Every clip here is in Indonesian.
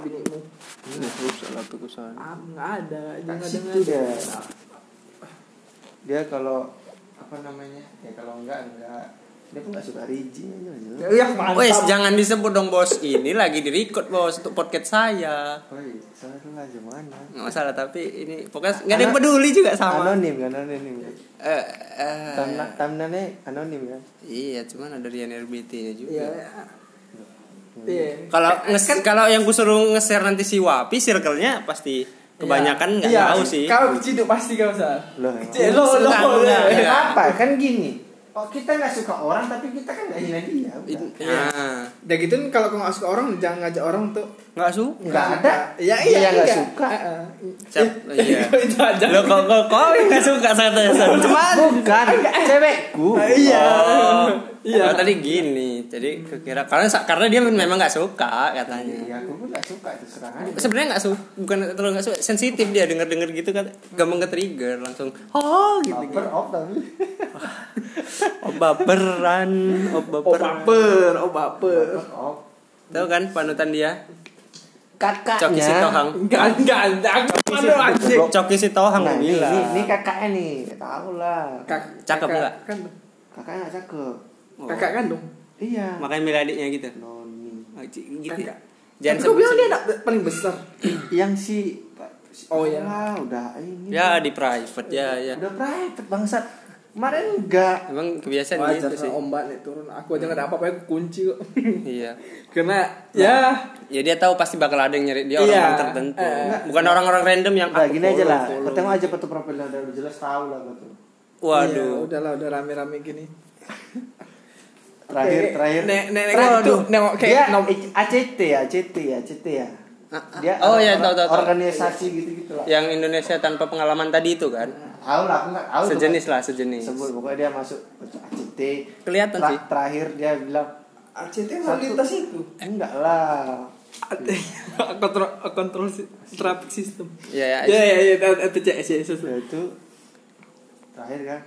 binimu Ini rusak lah tuh ah nggak ada Nah, jangan dengar dia. Dia kalau apa namanya? Ya kalau enggak enggak. Dia pun enggak suka riji aja. aja. ya mantap Wes jangan disebut dong bos. Ini lagi di record bos untuk podcast saya. Woi, salah aja mana? Nggak masalah tapi ini pokoknya nggak ada yang peduli juga sama. Anonim kan anonim. kan? Eh, eh, Thumbnailnya anonim kan? iya cuman ada Rian RBT-nya juga. iya iya Kalau nges- kalau yang gue suruh nge-share nanti si Wapi circle-nya pasti kebanyakan nggak Iya, tahu sih. kau ciduk pasti kau sah Loh. Cek, lo lo. Apa? Kan gini. Oh, kita nggak suka orang tapi kita kan nggak hina dia. udah. Nah, udah gitu kalau kau nggak suka orang jangan ngajak orang untuk nggak su? Nggak ada. Iya Dia iya nggak iya. suka. Heeh. Siap, iya. Lo kok kok kok nggak suka saya tanya cuman. Bukan, cewekku. Iya. Oh, Iya. iya. tadi gini, jadi kira karena karena dia memang nggak suka katanya. Iya, aku pun nggak suka itu serangan. Sebenarnya nggak suka, bukan terlalu nggak suka, sensitif dia denger denger gitu kan, gampang ke trigger langsung, oh gitu. Baper off tapi. Oh baperan, oh Oh baperan. baper, oh baper. Baper off. Tahu kan panutan dia? Kakaknya. Coki Sitohang. Enggak, enggak, enggak. Coki Sitohang Nah, nah, ini, ini, ini kakaknya nih, tahu lah. Kak- Cakep nggak? Kan Kakaknya nggak cakep. Oh. kakak kandung. Iya. Makanya milih adiknya gitu. Noni. Oh, gitu. Kakak. Jangan Tapi kau bilang sebut dia anak paling besar. Yang si Oh, iya. lah, udah ini. Ya di private ya ya. Udah private bangsat. Kemarin enggak. Emang kebiasaan Wajar gitu sih. ombak nih turun. Aku aja nggak ada apa-apa aku kunci kok. Iya. Karena ya Ya dia tahu pasti bakal ada yang nyari dia Iya. orang tertentu. Eh. Bukan orang-orang random yang Nah, gini aja lah. tengok aja foto profilnya udah jelas tahu lah kau tuh. Iya, Waduh. udahlah udah rame-rame gini. Terakhir Oke, terakhir. Nek nek nek Terakhir itu nengok Dia kayak nom ACT ya, ACT ya, ACT ya. Ah, Dia oh ya tahu tahu organisasi gitu-gitu lah. Yang Indonesia tanpa pengalaman tadi itu kan. Tahu lah, aku nggak tahu. Sejenis lah, sejenis. Sebut pokoknya dia masuk ACT. Kelihatan sih. Terakhir dia bilang ACT lintas itu. enggak lah. kontrol kontrol traffic system. Ya, ya. Ya ya ya itu Ya terakhir kan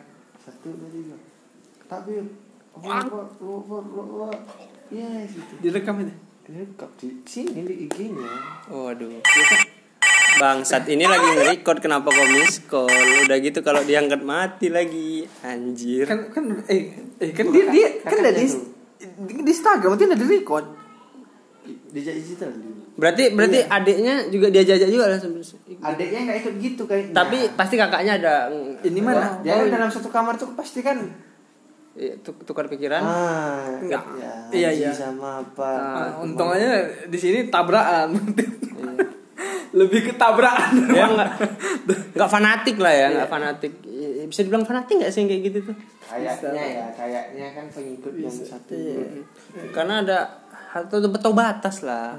satu dua tiga. Tapi Yes gitu. Direkam itu. Ini kap di sini di IG-nya. Waduh. Bangsat ini lagi nge-record kenapa kau miss call? Udah gitu kalau diangkat mati lagi. Anjir. Kan kan eh eh kan dia dia kan ada di di, di Instagram dia ada di record. Di digital dulu. Berarti berarti adiknya juga dia jajak juga lah sebenarnya. Adiknya nggak ikut gitu kayaknya. Tapi pasti kakaknya ada Ini mana? dia Oh, kan dalam satu kamar tuh pasti kan tukar pikiran. ah Enggak. ya, Iya, Haji iya. sama apa Ah, untung aja di sini tabrakan. Iya. Lebih ke tabrakan. Ya enggak enggak fanatik lah ya, enggak fanatik. Eh, Bisa dibilang fanatik enggak sih kayak gitu tuh? kayaknya ya kayaknya kan pengikut yang satu Karena ada atau betul batas lah.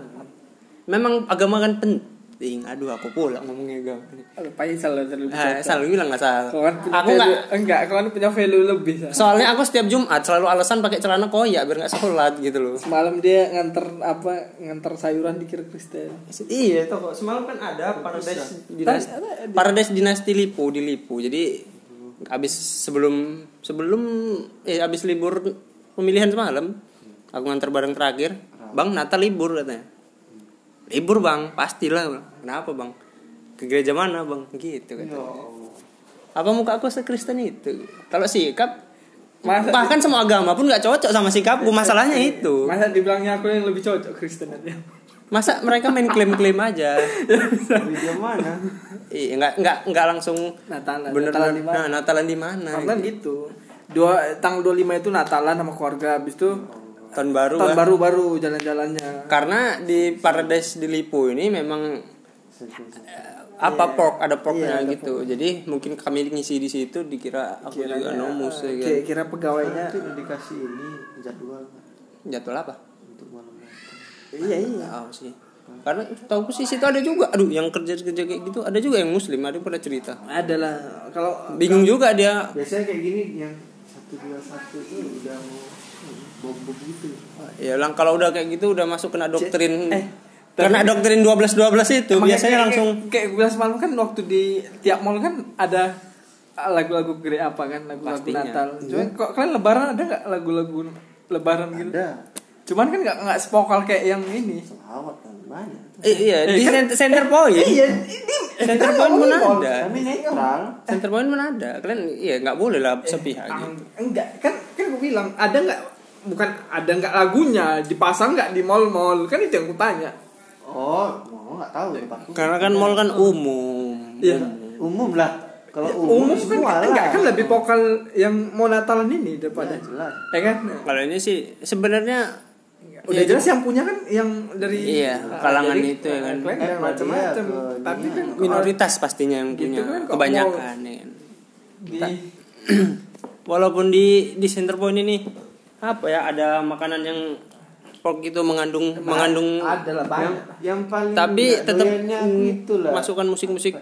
Memang agama kan penting. Aduh, aku pulang ngomongnya. Aduh, Faisal lah terlalu Eh, selalu bilang nggak salah. Aku value, nggak. enggak, kau kan punya value lebih. Sal. Soalnya aku setiap Jumat selalu alasan pakai celana koyak biar nggak sholat gitu loh. Semalam dia nganter apa nganter sayuran dikira Kristen. Iya, itu kok. Semalam kan ada Paradise Dinasti, di- Paradise Dinasti Lipo di Lipo. Jadi habis sebelum sebelum eh habis libur pemilihan semalam aku nganter bareng terakhir. Bang, Natal libur katanya. Libur, Bang. Pastilah. Bang. Kenapa, Bang? Ke gereja mana, Bang? Gitu kan. Ya Allah. Apa muka aku sekristen itu? Kalau sikap Masa- bahkan semua agama pun nggak cocok sama sikapku. Masalahnya itu. Masa dibilangnya aku yang lebih cocok Kristen aja. Masa mereka main klaim-klaim aja? gereja mana Iya, nggak nggak nggak langsung Natalan. bener Natalan di mana? Nah, Natalan di mana? Karena gitu. Dua tanggal 25 itu Natalan sama keluarga habis itu Tahun baru. tahun lah. baru baru jalan-jalannya. Karena di Paradise di Lipo ini memang eh, apa pork ada porknya ada gitu. Jadi mungkin kami ngisi di situ dikira aku juga nomus ya kan. Kira, kira pegawainya itu dikasih ini jadwal Jadwal apa? untuk malam. Iya iya. Tahu sih. Karena tahu sih situ ada juga. Aduh, yang kerja-kerja kayak gitu ada juga yang muslim, ada yang pada cerita. Ada lah. Kalau Bingung juga dia. biasanya kayak gini yang satu dua satu itu udah mau bom gitu Ya lang kalau udah kayak gitu udah masuk kena doktrin eh, kena doktrin 12 12 itu biasanya kayak- langsung kayak, kayak gue semalam kan waktu di tiap mall kan ada lagu-lagu gede apa kan lagu-lagu. Natal. Cuman kok kalian lebaran ada nggak lagu-lagu lebaran gitu? ada Cuman kan nggak nggak sepokal kayak yang ini. selawat kan banyak. Eh, iya, di center, center point. Iya, ini Center point pun ada. Kami netral. Center point pun ada. Kalian iya nggak boleh lah sepihak Ah, gitu. enggak kan kan gue bilang ada nggak bukan ada nggak lagunya dipasang nggak di mall-mall kan itu yang gue tanya Oh, mau nggak tahu ya Pak. Karena kan mall kan umum. Iya. Umum lah. Kalau Ya, umum, umum kan enggak kan lebih vokal yang mau Natalan ini daripada Ya, jelas. ya kan Kalau ini sih sebenarnya udah jelas yang punya kan yang dari Iya, ah, kalangan jadi, itu ya kan. ah, Kalian Eh, yang macam-macam dia ke tapi kan minoritas pastinya yang Gitu punya kan, kebanyakan ya kan. di Walaupun di di center point ini apa ya ada makanan yang pork itu mengandung mengandung ada lah Yang, banyak yang paling tapi tetap mm, itulah. masukkan musik-musik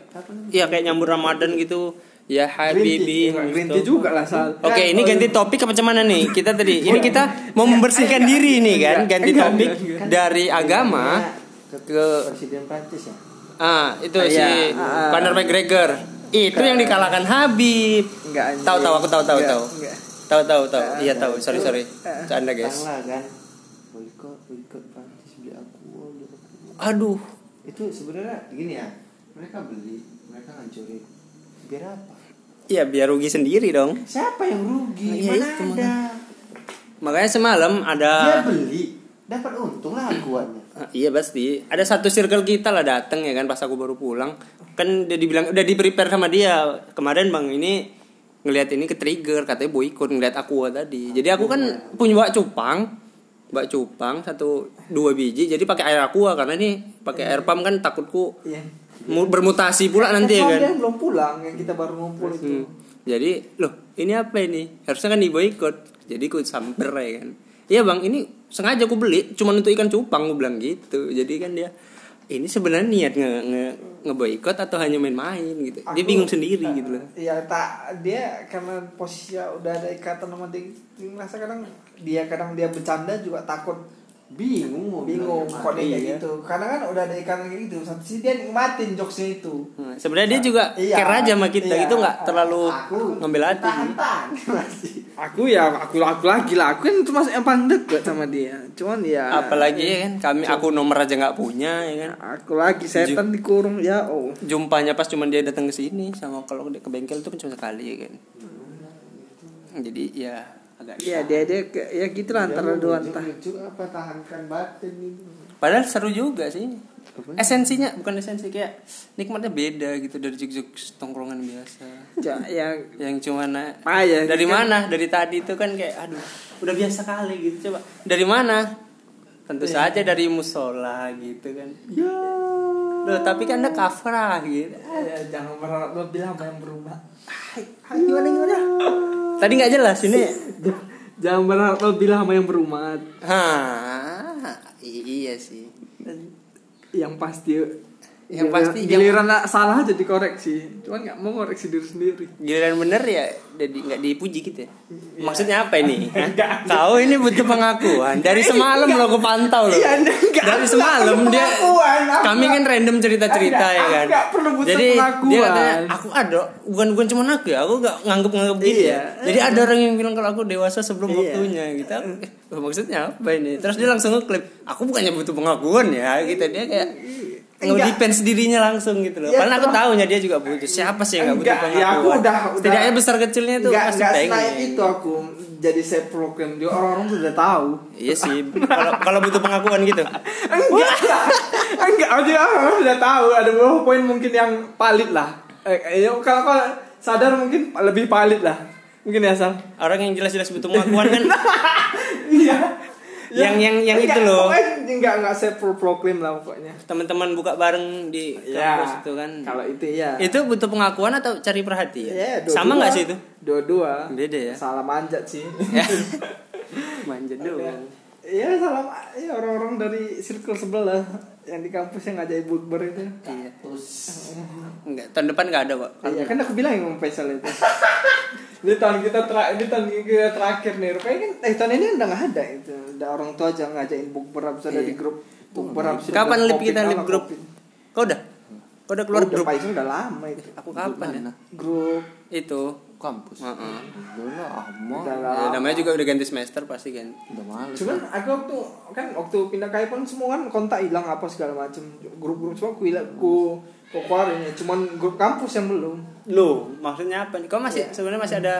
ya kayak nyambut Ramadan gitu ya Habibi green gitu. tea juga lah sal Oke, ini ganti topik apa mana nih? Kita tadi ini kita mau membersihkan diri nih kan, ganti enggak, topik dari agama ke, presiden Prancis ya. ah itu si Iya, ah. Conor McGregor. Itu yang dikalahkan Habib. enggak Tahu tahu aku tahu tahu Enggak, tahu. Tahu tahu tahu. Ah, Iya tahu. Sorry sorry. Ah. Canda guys. Kan. Boykot, boykot Prancis beli aku, beli aku. Aduh. Itu sebenarnya gini ya. Mereka beli, mereka hancurin. Biar apa? Iya biar rugi sendiri dong. Siapa yang rugi? Iya, Mana itu ada? Makanya semalam Dia ada beli, dapat untung lah akuannya. Ah, iya pasti. Ada satu circle kita lah datang ya kan pas aku baru pulang. Kan udah dibilang udah di prepare sama dia. Kemarin Bang ini ngelihat ini ke trigger katanya boykot ngeliat aku tadi. Jadi aku kan punya bak cupang. Bak cupang satu dua biji jadi pakai air aqua karena ini pakai air pump kan takutku mu- bermutasi pula nanti ya kan. belum pulang yang kita baru ngumpul itu Hmm. Jadi, loh, ini apa ini? Harusnya kan diboikot. Jadi aku samper ya kan. Iya bang, ini sengaja aku beli, cuma untuk ikan cupang, aku bilang gitu. Jadi kan dia, ini sebenarnya niat nge, nge ngeboikot atau hanya main-main gitu. dia Aku- bingung sendiri gitu loh. Iya tak dia karena posisinya udah ada ikatan sama dia dia merasa kadang dia kadang dia bercanda juga takut Bingung mau bingung kok dia kayak Iya. gitu karena kan udah ada ikatan kayak gitu satu sisi dia nikmatin jokesnya itu Nah, sebenarnya dia juga Iya. care aja sama kita, Iya. itu nggak terlalu Aku ngambil hati. tahan-tahan masih. Aku ya aku aku lagi lah aku kan cuma yang paling deket sama dia cuman ya Apalagi ya kan, kami aku nomor aja nggak punya ya kan. aku lagi setan dikurung ya oh Jumpanya pas cuman dia datang ke sini sama kalau dia ke bengkel itu kan cuma sekali ya kan. Jadi ya agak Iya dia dia ke- ya gitu lah antara Dia dua mau entah apa tahankan batin itu. Padahal seru juga sih. Esensinya bukan esensi kayak nikmatnya beda gitu dari juk-juk tongkrongan biasa. ya, yang Yang cuma na- Ah, ya, dari kan- mana? Dari tadi itu kan kayak aduh, udah biasa kali gitu coba. Dari mana? Tentu saja dari musola gitu kan. ya Loh, tapi kan ada kafrah gitu. ya jangan berharap lebih lama yang berubah Hai, hai, gimana gimana Tadi nggak jelas ini. jangan berharap lebih lama yang berumat Hah, i- iya sih. Yang pasti Yang giliran- pasti giliran salah aja dikoreksi cuman nggak mau koreksi diri sendiri Giliran bener ya jadi nggak dipuji gitu ya. Maksudnya apa ini? Hah? Kau ini butuh pengakuan. Dari semalam lo aku pantau. Iya, enggak. Dari semalam Enggak dia kami kan random cerita-cerita Enggak, ya kan. enggak perlu butuh Jadi pengakuan. dia katanya aku ada bukan bukan cuma aku ya, aku nggak nganggep-nganggep gini Iya. ya. Jadi ada orang yang bilang kalau aku dewasa sebelum Iya. waktunya gitu. Eh, maksudnya apa ini? Terus dia langsung ngeklip, aku bukannya butuh pengakuan ya gitu. Dia kayak. Nge-defense dirinya langsung gitu loh. Ya, Karena aku tahunya dia juga butuh. Siapa sih yang nggak butuh Enggak, pengakuan? ya aku udah- udah- Setidaknya besar kecilnya tuh nggak pasti nggak pengen. itu aku jadi saya program dia orang-orang sudah tahu Iya sih. Kalau kalau butuh pengakuan gitu. enggak enggak aja orang sudah tahu ada beberapa poin mungkin yang valid lah eh, ya, kalau kalau sadar mungkin lebih valid lah mungkin ya Sal Orang yang jelas-jelas butuh pengakuan kan iya Yang- yang- yang Enggak, itu loh. pokoknya enggak enggak saya pro proclaim lah pokoknya teman-teman buka bareng di ya kampus itu kan. kalau itu ya Itu butuh pengakuan atau cari perhatian? Ya, dua-dua. Sama nggak sih itu? dua-dua Beda ya. salah manjat sih Ya. Manja doang. Iya salah ya orang-orang dari circle sebelah yang di kampus yang ngajain bukber itu. Iya. Enggak, tahun depan nggak ada kok. Iya kan aku bilang yang Faisal itu. ini tahun kita terakhir, ini tahun kita terakhir nih. Rupanya kan eh tahun ini udah nggak ada itu. Ada orang tua aja ngajain bukber habis ada di grup bukber habis itu Kapan udah lip kita lip grup? Kau udah? Kau udah keluar Udah grup? Faisal udah lama itu. Aku kapan ya? Grup Itu kampus. Heeh. Udah aman. Udah Ya, lama. namanya juga udah ganti semester pasti kan. Udah males. Cuman aku waktu kan waktu pindah ke iPhone semua kan kontak hilang apa segala macem grup-grup semua aku hilang ku ku keluarin ya. Cuman grup kampus yang belum. Loh, maksudnya apa nih? Kau masih sebenarnya masih ada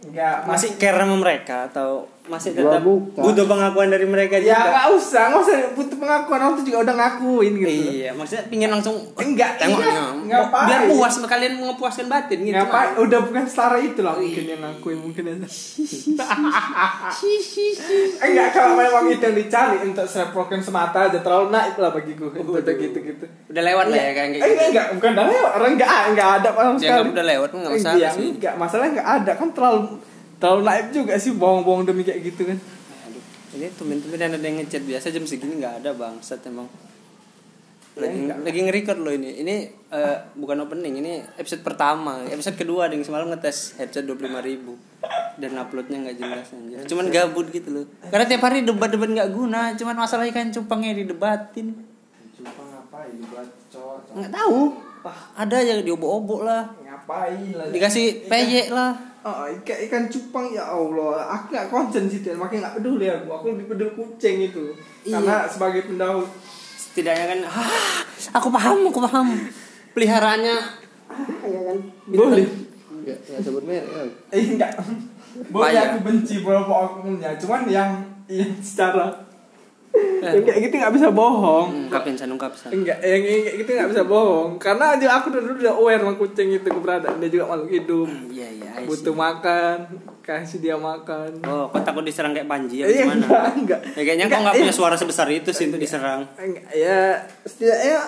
Enggak masih care sama mereka atau masih tetap bukan. butuh pengakuan dari mereka Ya juga? nggak usah, nggak usah butuh pengakuan orang tuh juga udah ngakuin gitu. Iya, maksudnya pingin langsung Enggak, tengok iya, nih. ngapain? Biar puas kalian mengepuaskan batin gitu. Ngapain? Udah bukan setara itu lah mungkin yang ngakuin mungkin aja. Enggak kalau memang itu yang dicari untuk self-program semata aja terlalu naik lah bagiku untuk gitu gitu. Udah lewat lah ya kayak Eh, gitu. enggak, enggak, bukan udah lewat. Orang enggak, enggak ada sama Ya, sekali. enggak udah lewat, enggak masalah Iya, sih. Enggak, masalahnya enggak ada kan terlalu terlalu naik juga sih bohong-bohong demi kayak gitu kan. Aduh, ini tumben-tumben ada yang ngechat biasa jam segini nggak ada bangsat emang. Lagi Ya, lagi nge-record loh ini. Ini eh, bukan opening, ini episode pertama. Episode kedua yang semalam ngetes headset 25.000 ribu dan uploadnya nggak jelas anjir. Cuman gabut gitu loh. Karena tiap hari debat-debat nggak guna, cuman masalah ikan cupangnya didebatin. Coba ngapain dibuat cowok? Nggak tahu. Wah, ada aja diobok-obok lah. Ngapain lah? Dikasih peyek lah. Oh, ikan, ikan cupang ya Allah, aku nggak konsen sih, Dan. makanya nggak peduli aku. Aku lebih peduli kucing itu, Iya. karena sebagai pendahulu. Setidaknya kan, ah, aku paham, aku paham. Peliharaannya Iya kan? Boleh. Enggak, enggak sebut merek ya. Eh enggak. Boleh aku benci beberapa akunnya, cuman yang yang secara yang kayak gitu nggak bisa bohong. ungkapin san ungkap san. Enggak, yang yang kayak gitu nggak bisa bohong. Karena aja aku dulu udah aware sama kucing itu keberadaan dia juga makhluk hidup. Iya iya. I see. Butuh makan, kasih dia makan. Oh, kok takut diserang kayak Panji ya Eh, gimana? enggak, enggak. Ya, kayaknya kok nggak Enggak, punya eh. suara sebesar itu sih untuk diserang. Enggak, ya setidaknya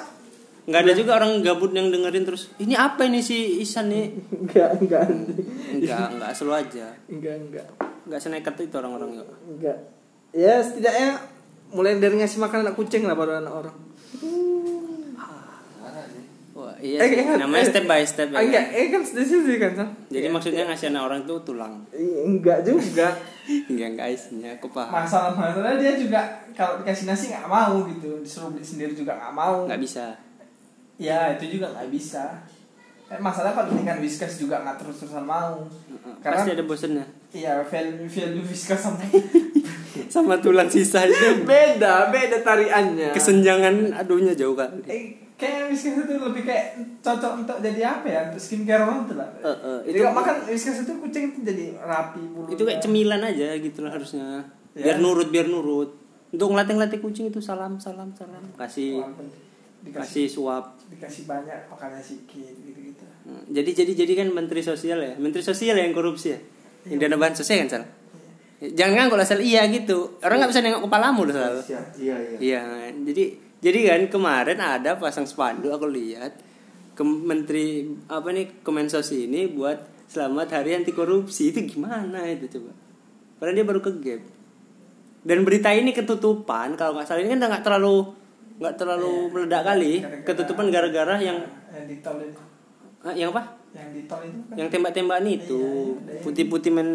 Nggak ada juga orang gabut yang dengerin terus. Ini apa ini si Isan nih? enggak, enggak. Enggak, enggak selalu aja. Enggak, enggak. Enggak senekat itu orang-orang ya. Enggak. Ya setidaknya mulai dari ngasih makan anak kucing lah baru anak orang. Wah, iya. Eh, sih. ingat, Namanya eh, step by step ya. Ah, enggak, kan? eh kan sudah sih kan, Sam? Jadi maksudnya ngasih anak orang itu tulang. Iya, Enggak juga. Enggak guys, ya aku paham. Masalah-masalah dia juga kalau dikasih nasi nggak mau gitu, disuruh beli sendiri juga nggak mau. Nggak bisa. Ya itu juga nggak bisa. Eh, masalah kalau ikan whiskas juga nggak terus-terusan mau. Karena Pasti ada bosennya. iya value value whiskas sama Sama tulang sisa itu. beda, beda tariannya. Kesenjangan aduhnya jauh kan. Eh, kayak whiskas itu lebih kayak cocok untuk jadi apa ya? Untuk skincare orang tuh lah. Eh, Jadi itu- kalau makan whiskas itu kucing itu jadi rapi bulunya. itu kayak cemilan aja gitu lah harusnya Ya. biar nurut biar nurut untuk ngelatih ngelatih kucing itu salam salam salam kasih dikasih kasih suap. dikasih banyak makannya sedikit gitu-gitu. Hmm, jadi jadi jadi kan menteri sosial ya? Menteri sosial yang korupsi ya? Yang dana bahan sosial kan sal? Jangan kan kalau asal iya gitu. Orang nggak bisa nengok kepalamu loh sal. Iya, iya, iya. iya jadi jadi kan kemarin ada pasang spanduk aku lihat ke menteri apa nih kemensos ini buat selamat hari anti korupsi itu gimana itu coba? Padahal dia baru ke gap. Dan berita ini ketutupan kalau nggak salah. Ini kan udah nggak terlalu nggak terlalu meledak kali Gara-gara- ketutupan gara-gara yang yang di tol itu. ah, yang apa Yang di tol itu kan. yang tembak-tembakan itu Iya, ada yang- putih-putih men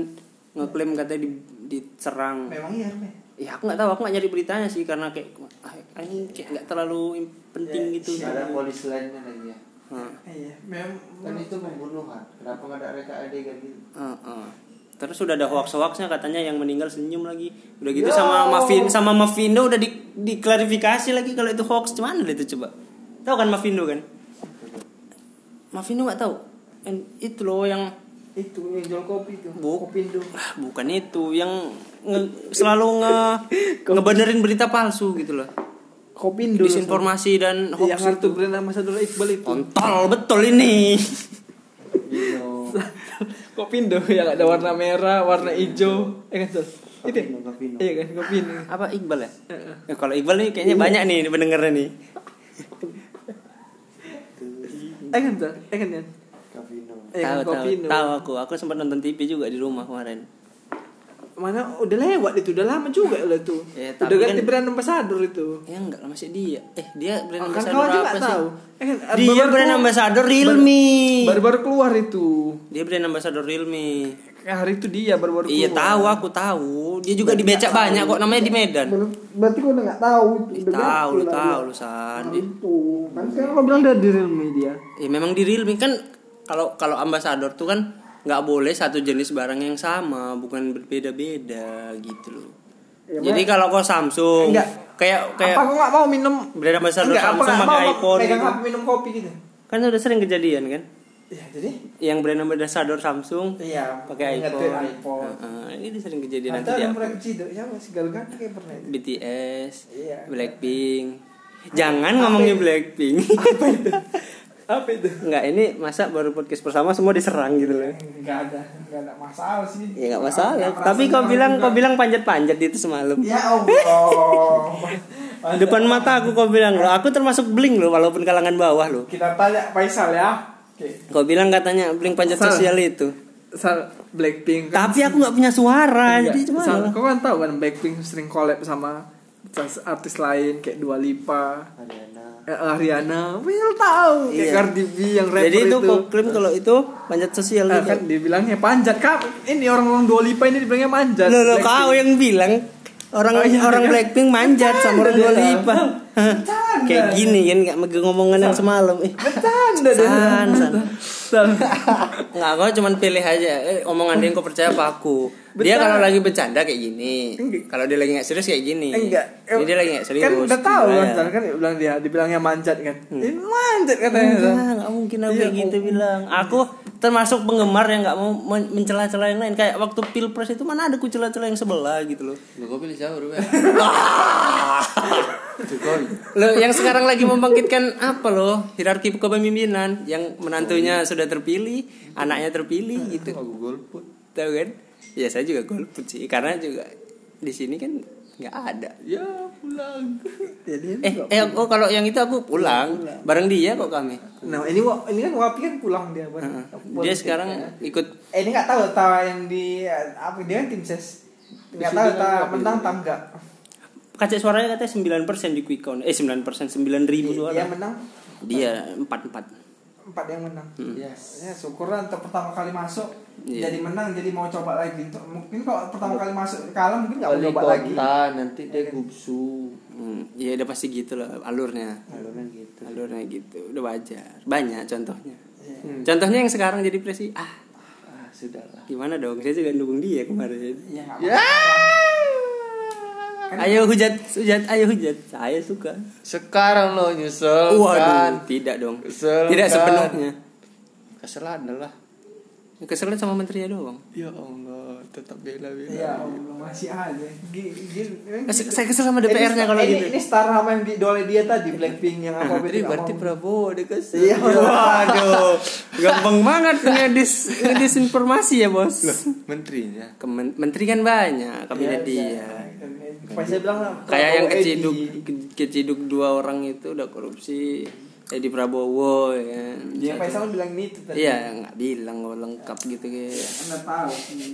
ngeklaim katanya di diserang Memang iya, ya aku nggak tahu aku nggak nyari beritanya sih karena kayak ah, ini kayak nggak terlalu penting Ya, gitu ada polis lainnya lagi ya. Hah. Iya, memang Kan itu pembunuhan. Kenapa nggak ada reka adegan gitu? Heeh. Terus sudah ada hoax-hoaxnya katanya yang meninggal senyum lagi. Udah gitu Ya sama. Mavin sama Mavindo udah di, diklarifikasi lagi kalau itu hoax cuman itu coba. Tahu kan Mavindo kan? Mavindo nggak tahu. And itu loh yang itu yang jual kopi itu. Bu. Kopindo. ah, bukan itu yang nge- selalu nge ngebenerin berita palsu gitu loh. Kopindo. Disinformasi dan hoax Yang itu. brand ambassador Iqbal itu. Kontol betul ini. Kopindo yang ada warna merah, warna hijau. Eh kan, Sol? Itu. ya? Iya kan, Kopindo. Apa Iqbal ya? Ya, kalau Iqbal nih kayaknya banyak nih pendengarnya nih. Eh kan, Sol? Eh kan. Eh kan, tahu tahu Kopindo. tahu aku aku sempat nonton TV juga di rumah kemarin Mana udah lewat itu, udah lama juga lah itu. Ya, udah tapi ganti kan- brand ambassador itu. ya enggak lah masih dia eh dia brand Oh, kan ambassador kau aja apa sih tahu. Eh kan, dia baru-baru brand keluar- ambassador Realme Baru-baru keluar itu. dia brand ambassador Realme Kayak hari itu dia baru-baru iya keluar. tahu aku tahu dia juga di becak banyak kok namanya di Medan Ber- Berarti kau udah nggak tahu itu. Tahu lu tahu dia. lu san Nah, itu. Kan sekarang kau bilang dari Realme dia. ya memang di Realme kan kalau kalau ambassador tuh kan nggak boleh satu jenis barang yang sama bukan berbeda-beda gitu loh. Ya, jadi kalau kau Samsung Enggak. kayak kayak apa kok nggak mau minum? Brand ambassador Enggak, apa Samsung pakai iPhone gitu. HP minum kopi gitu. Kan udah sering kejadian kan? Ya jadi? Yang brand ambassador Samsung iya pakai iPhone, iPhone. Heeh, ini sering kejadian nanti yang pernah kecil ya masih galgan kayak pernah itu. BTS Iya. Blackpink. Jangan ngomongin Blackpink. Apa itu apa itu Enggak, ini masa baru podcast bersama semua diserang gitu loh. nggak ada nggak ada masalah sih Ya enggak masalah. Nggak Tapi kau bilang kau bilang panjat-panjat itu semalam. ya Allah Depan mata aku kau bilang loh, aku termasuk bling loh walaupun kalangan bawah loh. kita tanya Faisal ya oke Kau bilang katanya bling panjat Salah. sosial itu. Sal Blackpink kan Tapi aku nggak punya suara, Enggak, jadi cuma Sal, kau kan tahu kan Blackpink sering collab sama artis lain kayak Dua Lipa Ariana eh, Ariana Will tahu kayak Iya. Cardi B yang rapper Jadi itu itu kau klaim kalau itu panjat sosial gitu. kan dibilangnya panjat kak ini orang-orang Dua Lipa ini dibilangnya manjat Loh, loh kau yang bilang orang Oh, iya, orang iya. Blackpink manjat sama orang Bercanda Dua. Lipa. Bercanda. Kayak gini kan nggak megang ngomongan yang semalam. Eh, bercanda deh San, san. San. Nggak, kau cuman pilih aja. Eh, omongan dia yang kau percaya apa aku. Dia kalau lagi bercanda kayak gini. Enggak. Kalau dia lagi nggak serius kayak gini. enggak Ini dia lagi nggak serius. kan udah tahu kan kan dia bilang dia dibilangnya manjat kan ini manjat katanya San. Enggak, nggak mungkin aku Iya, kayak gitu oh. bilang. Aku termasuk penggemar yang nggak mau men- mencela-cela yang lain. Kayak waktu pilpres itu mana ada ku cela-cela yang sebelah gitu loh. Lu kau pilih siapa Ruben? Lo yang sekarang lagi membangkitkan apa loh hierarki kepemimpinan yang menantunya sudah terpilih, anaknya terpilih gitu. Aku golput Tahu kan? Ya saya juga golput sih karena juga di sini kan nggak ada. Ya pulang jadi Eh, eh oh kalau yang itu aku pulang bareng dia kok kami. nah ini ini kan Wapi kan pulang dia. Heeh. Politik, Dia sekarang ya. ikut eh ini nggak tahu tahu yang di apa dia kan tim ses nggak tahu tahu menang tak enggak kaca suaranya katanya 9% di quick count. Eh 9% 9000 ribu dia suara. menang Dia 44. empat yang menang Yes ya syukurlah untuk pertama kali masuk Iya. jadi menang jadi mau coba lagi untuk mungkin kalau pertama kali masuk kalah mungkin nggak mau coba lagi kota nanti dia gubsu Hmm, ya udah pasti gitu lah alurnya. Alurnya gitu Alurnya gitu. Udah wajar. Banyak contohnya. Iya. Contohnya yang sekarang jadi presiden. Ah, Ah sudahlah gimana dong? Saya juga dukung dia kemarin. ya nggak Ya Kan- Ayo hujat, hujat, ayo hujat. Saya suka. Sekarang lo nyesel Waduh, kan tidak dong. Kesel Tidak kan? sepenuhnya. Kesel adalah Keselnya sama menterinya doang. Ya Allah Tetap bela-bela ya Allah masih aja Gi- gi- Kes- Saya kesel sama DPR-nya kalau ini, gitu. ini setara sama yang diidole dia tadi Blackpink yang apa Berarti, berarti. Prabowo dikasih Iya. Waduh, gampang banget ngedis ngedis informasi ya bos. Menterinya Kemen- menteri kan banyak kabinet Iya, dia. Pas saya bilang lah, Kayak yang keciduk Edi. keciduk dua orang itu udah korupsi. Edi Prabowo ya. kan. Dia Faisal bilang itu tadi. Iya, nggak bilang nggak lengkap gitu kayak. Anda tahu sih.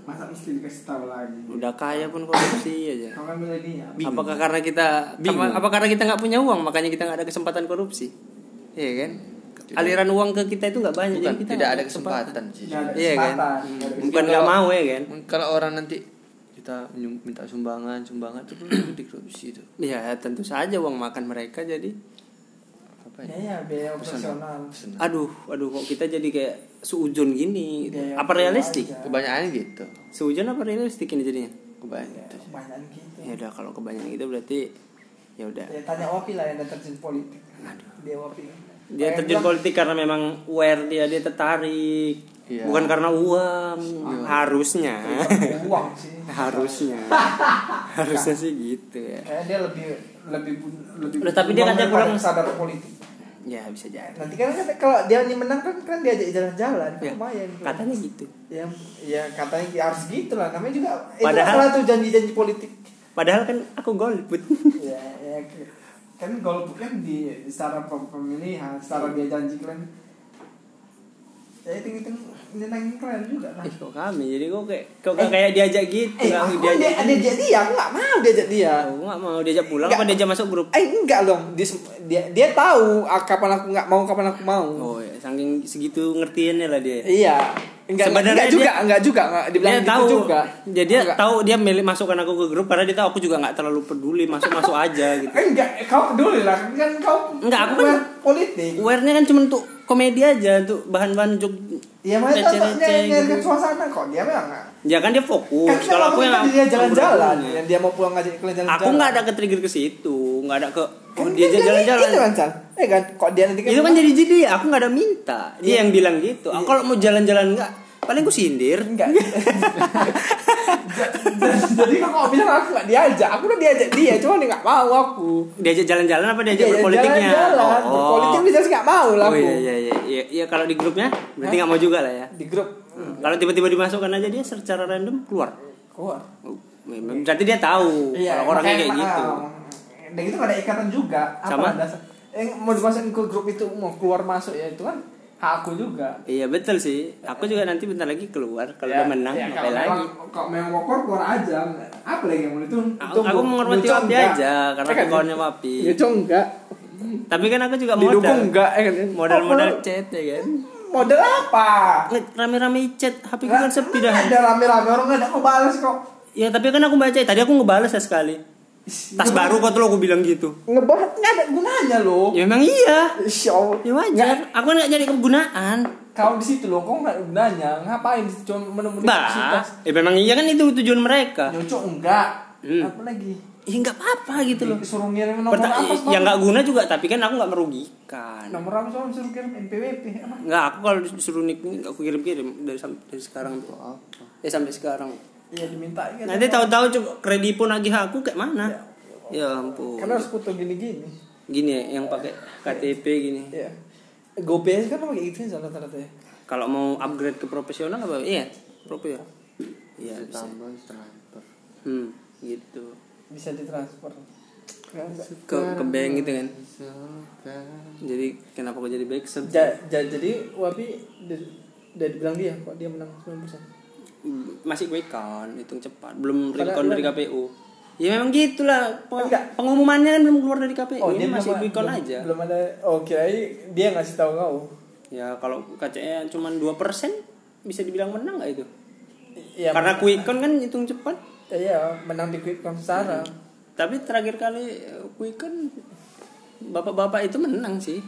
Masa mesti dikasih tahu lagi. Udah kaya pun korupsi aja. Kan milenial. Apakah karena kita Bingung. apa karena kita nggak punya uang makanya kita nggak ada kesempatan korupsi? Iya kan? Aliran uang ke kita itu nggak banyak Bukan, jadi kita tidak nggak ada kesempatan sih Nggak ada Iya kan? kesempatan. Nggak Bukan nggak mau ya kan? Kalau orang nanti kita minta sumbangan, sumbangan itu belum di korupsi itu. Ya tentu saja uang makan mereka jadi Apa Ya ya? ya biaya operasional. Aduh aduh kok kita jadi kayak seujun gini gitu. Ya, ya, apa realistik aja. Kebanyakan gitu. seujun apa realistik ini jadinya Kebanyakan. Ya, kebanyakan gitu. ya udah kalau kebanyakan gitu berarti ya udah Ya tanya Wapi lah yang terjun politik. Dia Wapi. dia terjun politik karena memang aware dia dia tertarik Iya. bukan karena uang harusnya uang sih. harusnya harusnya sih gitu ya Kayak dia lebih lebih lebih. Loh, tapi dia katanya pulang- sadar politik. ya bisa jadi Nanti kan kan kalau dia ini menang kan kan diajak jalan-jalan ya, lumayan. katanya gitu Ya, ya katanya harus gitu lah. Namanya juga itu Padahal- salah tuh janji-janji politik. padahal kan aku golput ya, ya kan golput kan di secara pem- pemilihan, secara dia janji kalian. Ya itu itu nyenengin kalian juga lah. Eh, kok kami jadi kok kayak kok nggak kayak diajak gitu Eh, aku diajak dia, diajak dia, aku nggak mau diajak dia. aku nggak mau diajak pulang apa diajak masuk grup Eh enggak dong, dia dia, dia tahu ah, kapan aku nggak mau, kapan aku mau. oh ya saking segitu ngertiinnya lah dia Iya. Enggak, Sebenarnya enggak dia- juga, enggak juga, enggak dibilang dia gitu tahu juga. jadi dia Enggak. tahu dia milih masukkan aku ke grup karena dia tahu aku juga nggak terlalu peduli masuk masuk aja gitu Eh, enggak, kau peduli lah, kan kau Enggak, aku kan- politik. awarenya kan cuma untuk komedi aja untuk bahan-bahan jok Iya, makanya tak receh-receh nyari suasana kok dia memang enggak. ya kan dia fokus Kan kalau aku yang dia jalan-jalan, bener-bener. yang dia mau pulang ngajak kalian jalan-jalan. aku nggak ada ke trigger ke situ nggak ada ke Kan oh, dia jalan-jalan Itu kan, Cal. Eh kan, kok dia nanti itu kan jadi jadi aku nggak ada minta dia Iya. yang bilang gitu aku kalau mau jalan-jalan nggak paling aku sindir enggak. jadi kok bilang aku enggak diajak, aku udah diajak dia, cuma dia enggak mau aku. diajak jalan-jalan apa diajak Dia berpolitiknya jalan-jalan, oh, berpolitik dia jelas enggak mau lah oh aku. iya iya iya iya iya kalau di grupnya berarti nggak mau juga lah ya Di grup kalau tiba-tiba dimasukkan aja dia secara random keluar keluar. Oh, memang berarti dia tahu kalau orangnya kayak gitu Dan itu nggak ada ikatan juga. Apa Sama? dasar? Eh, mau dimasukin ke grup itu mau keluar masuk ya itu kan aku juga. Iya betul sih. Aku juga nanti bentar lagi keluar kalau Ya, udah menang ya, kalau lagi. Kalau memang mau keluar keluar aja. Apa lagi yang mau itu? Aku, aku menghormati Wapi aja karena aku kawannya Wapi. Ya enggak. Tapi kan aku juga Didukung modal. enggak eh kan. Modal-modal Oh, chat ya kan. Modal apa? Rame-rame chat, HP gue kan sepi dah. Ada rame-rame orang nggak ada balas kok. Ya tapi kan aku baca, tadi aku ngebales ya sekali. Tas baru kok tuh aku bilang gitu. Ngebahas nggak ada gunanya loh. Ya memang iya. Insya Allah. Ya wajar. Aku nggak nyari kegunaan. Kau di situ loh, kau nggak ada gunanya. Ngapain di situ cuma menemukan Bah, ya memang iya kan itu tujuan mereka. Nyocok enggak. Hmm. Apa lagi? Ya nggak apa-apa gitu loh. Suruh ngirim nomor Perta- apa? yang nggak guna juga, tapi kan aku nggak merugikan. Nomor apa soalnya suruh kirim NPWP apa? Enggak, aku kalau disuruh ini aku kirim-kirim dari dari sekarang tuh. Eh sampai sekarang. Iya diminta kan. Nanti tahu-tahu coba kredipo nagih aku kayak mana? Ya ampun. Karena harus foto gini-gini. Gini ya, yang pakai KTP gini. Iya. GoPay kan pakai itu rata-rata ya. Kalau mau upgrade ke profesional apa? Iya, ya. Iya, bisa. tambah transfer Hmm, gitu. Bisa ditransfer. Ke ke bank gitu kan. Jadi kenapa kok jadi back Ja- ja- jadi Wapi udah dibilang dia kok dia menang 90%. Masih quick count, hitung cepat. Belum Padahal recount dari KPU. Ya memang gitulah. Peng- Enggak. Pengumumannya kan belum keluar dari KPU. Oh, Ini masih belum, quick count belum- aja. Belum ada. Oh, kirain dia ngasih tahu kau. Ya kalau KCE cuma 2% bisa dibilang menang nggak itu? Iya. Karena quick count kan hitung cepat. Iya, menang di quick count secara. Tapi terakhir kali eh, quick count bapak-bapak itu menang sih.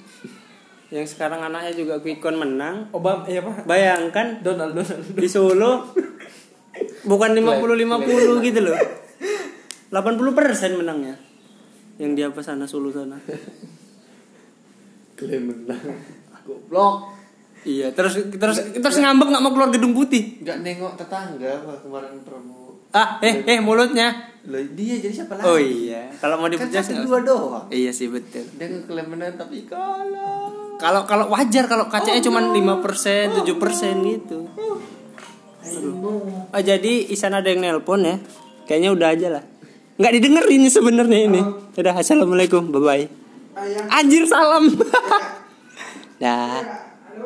Yang sekarang anaknya juga quick count menang. Obama, iya Pak. Bayangkan Donald Donald. di Solo bukan 50-50 gitu loh. 80% menangnya. Yang di apa sana Solo sana. klaim menang goblok Iya, terus terus terus ngambek nggak mau keluar gedung putih. nggak nengok tetangga Pak, kemarin Prabowo Ah, eh eh mulutnya. Loh, dia jadi siapa lagi Oh iya, kalau mau kan satu nggak dua doang Iya sih betul. dia ngeklaim menang tapi kalah Kalau kalau wajar kalau kacanya cuma 5%, 7% gitu. Oh, jadi Isan ada yang nelpon ya. Kayaknya udah aja lah. Nggak didengerin sebenarnya ini. Udah assalamualaikum, bye bye. Anjir salam. Dah.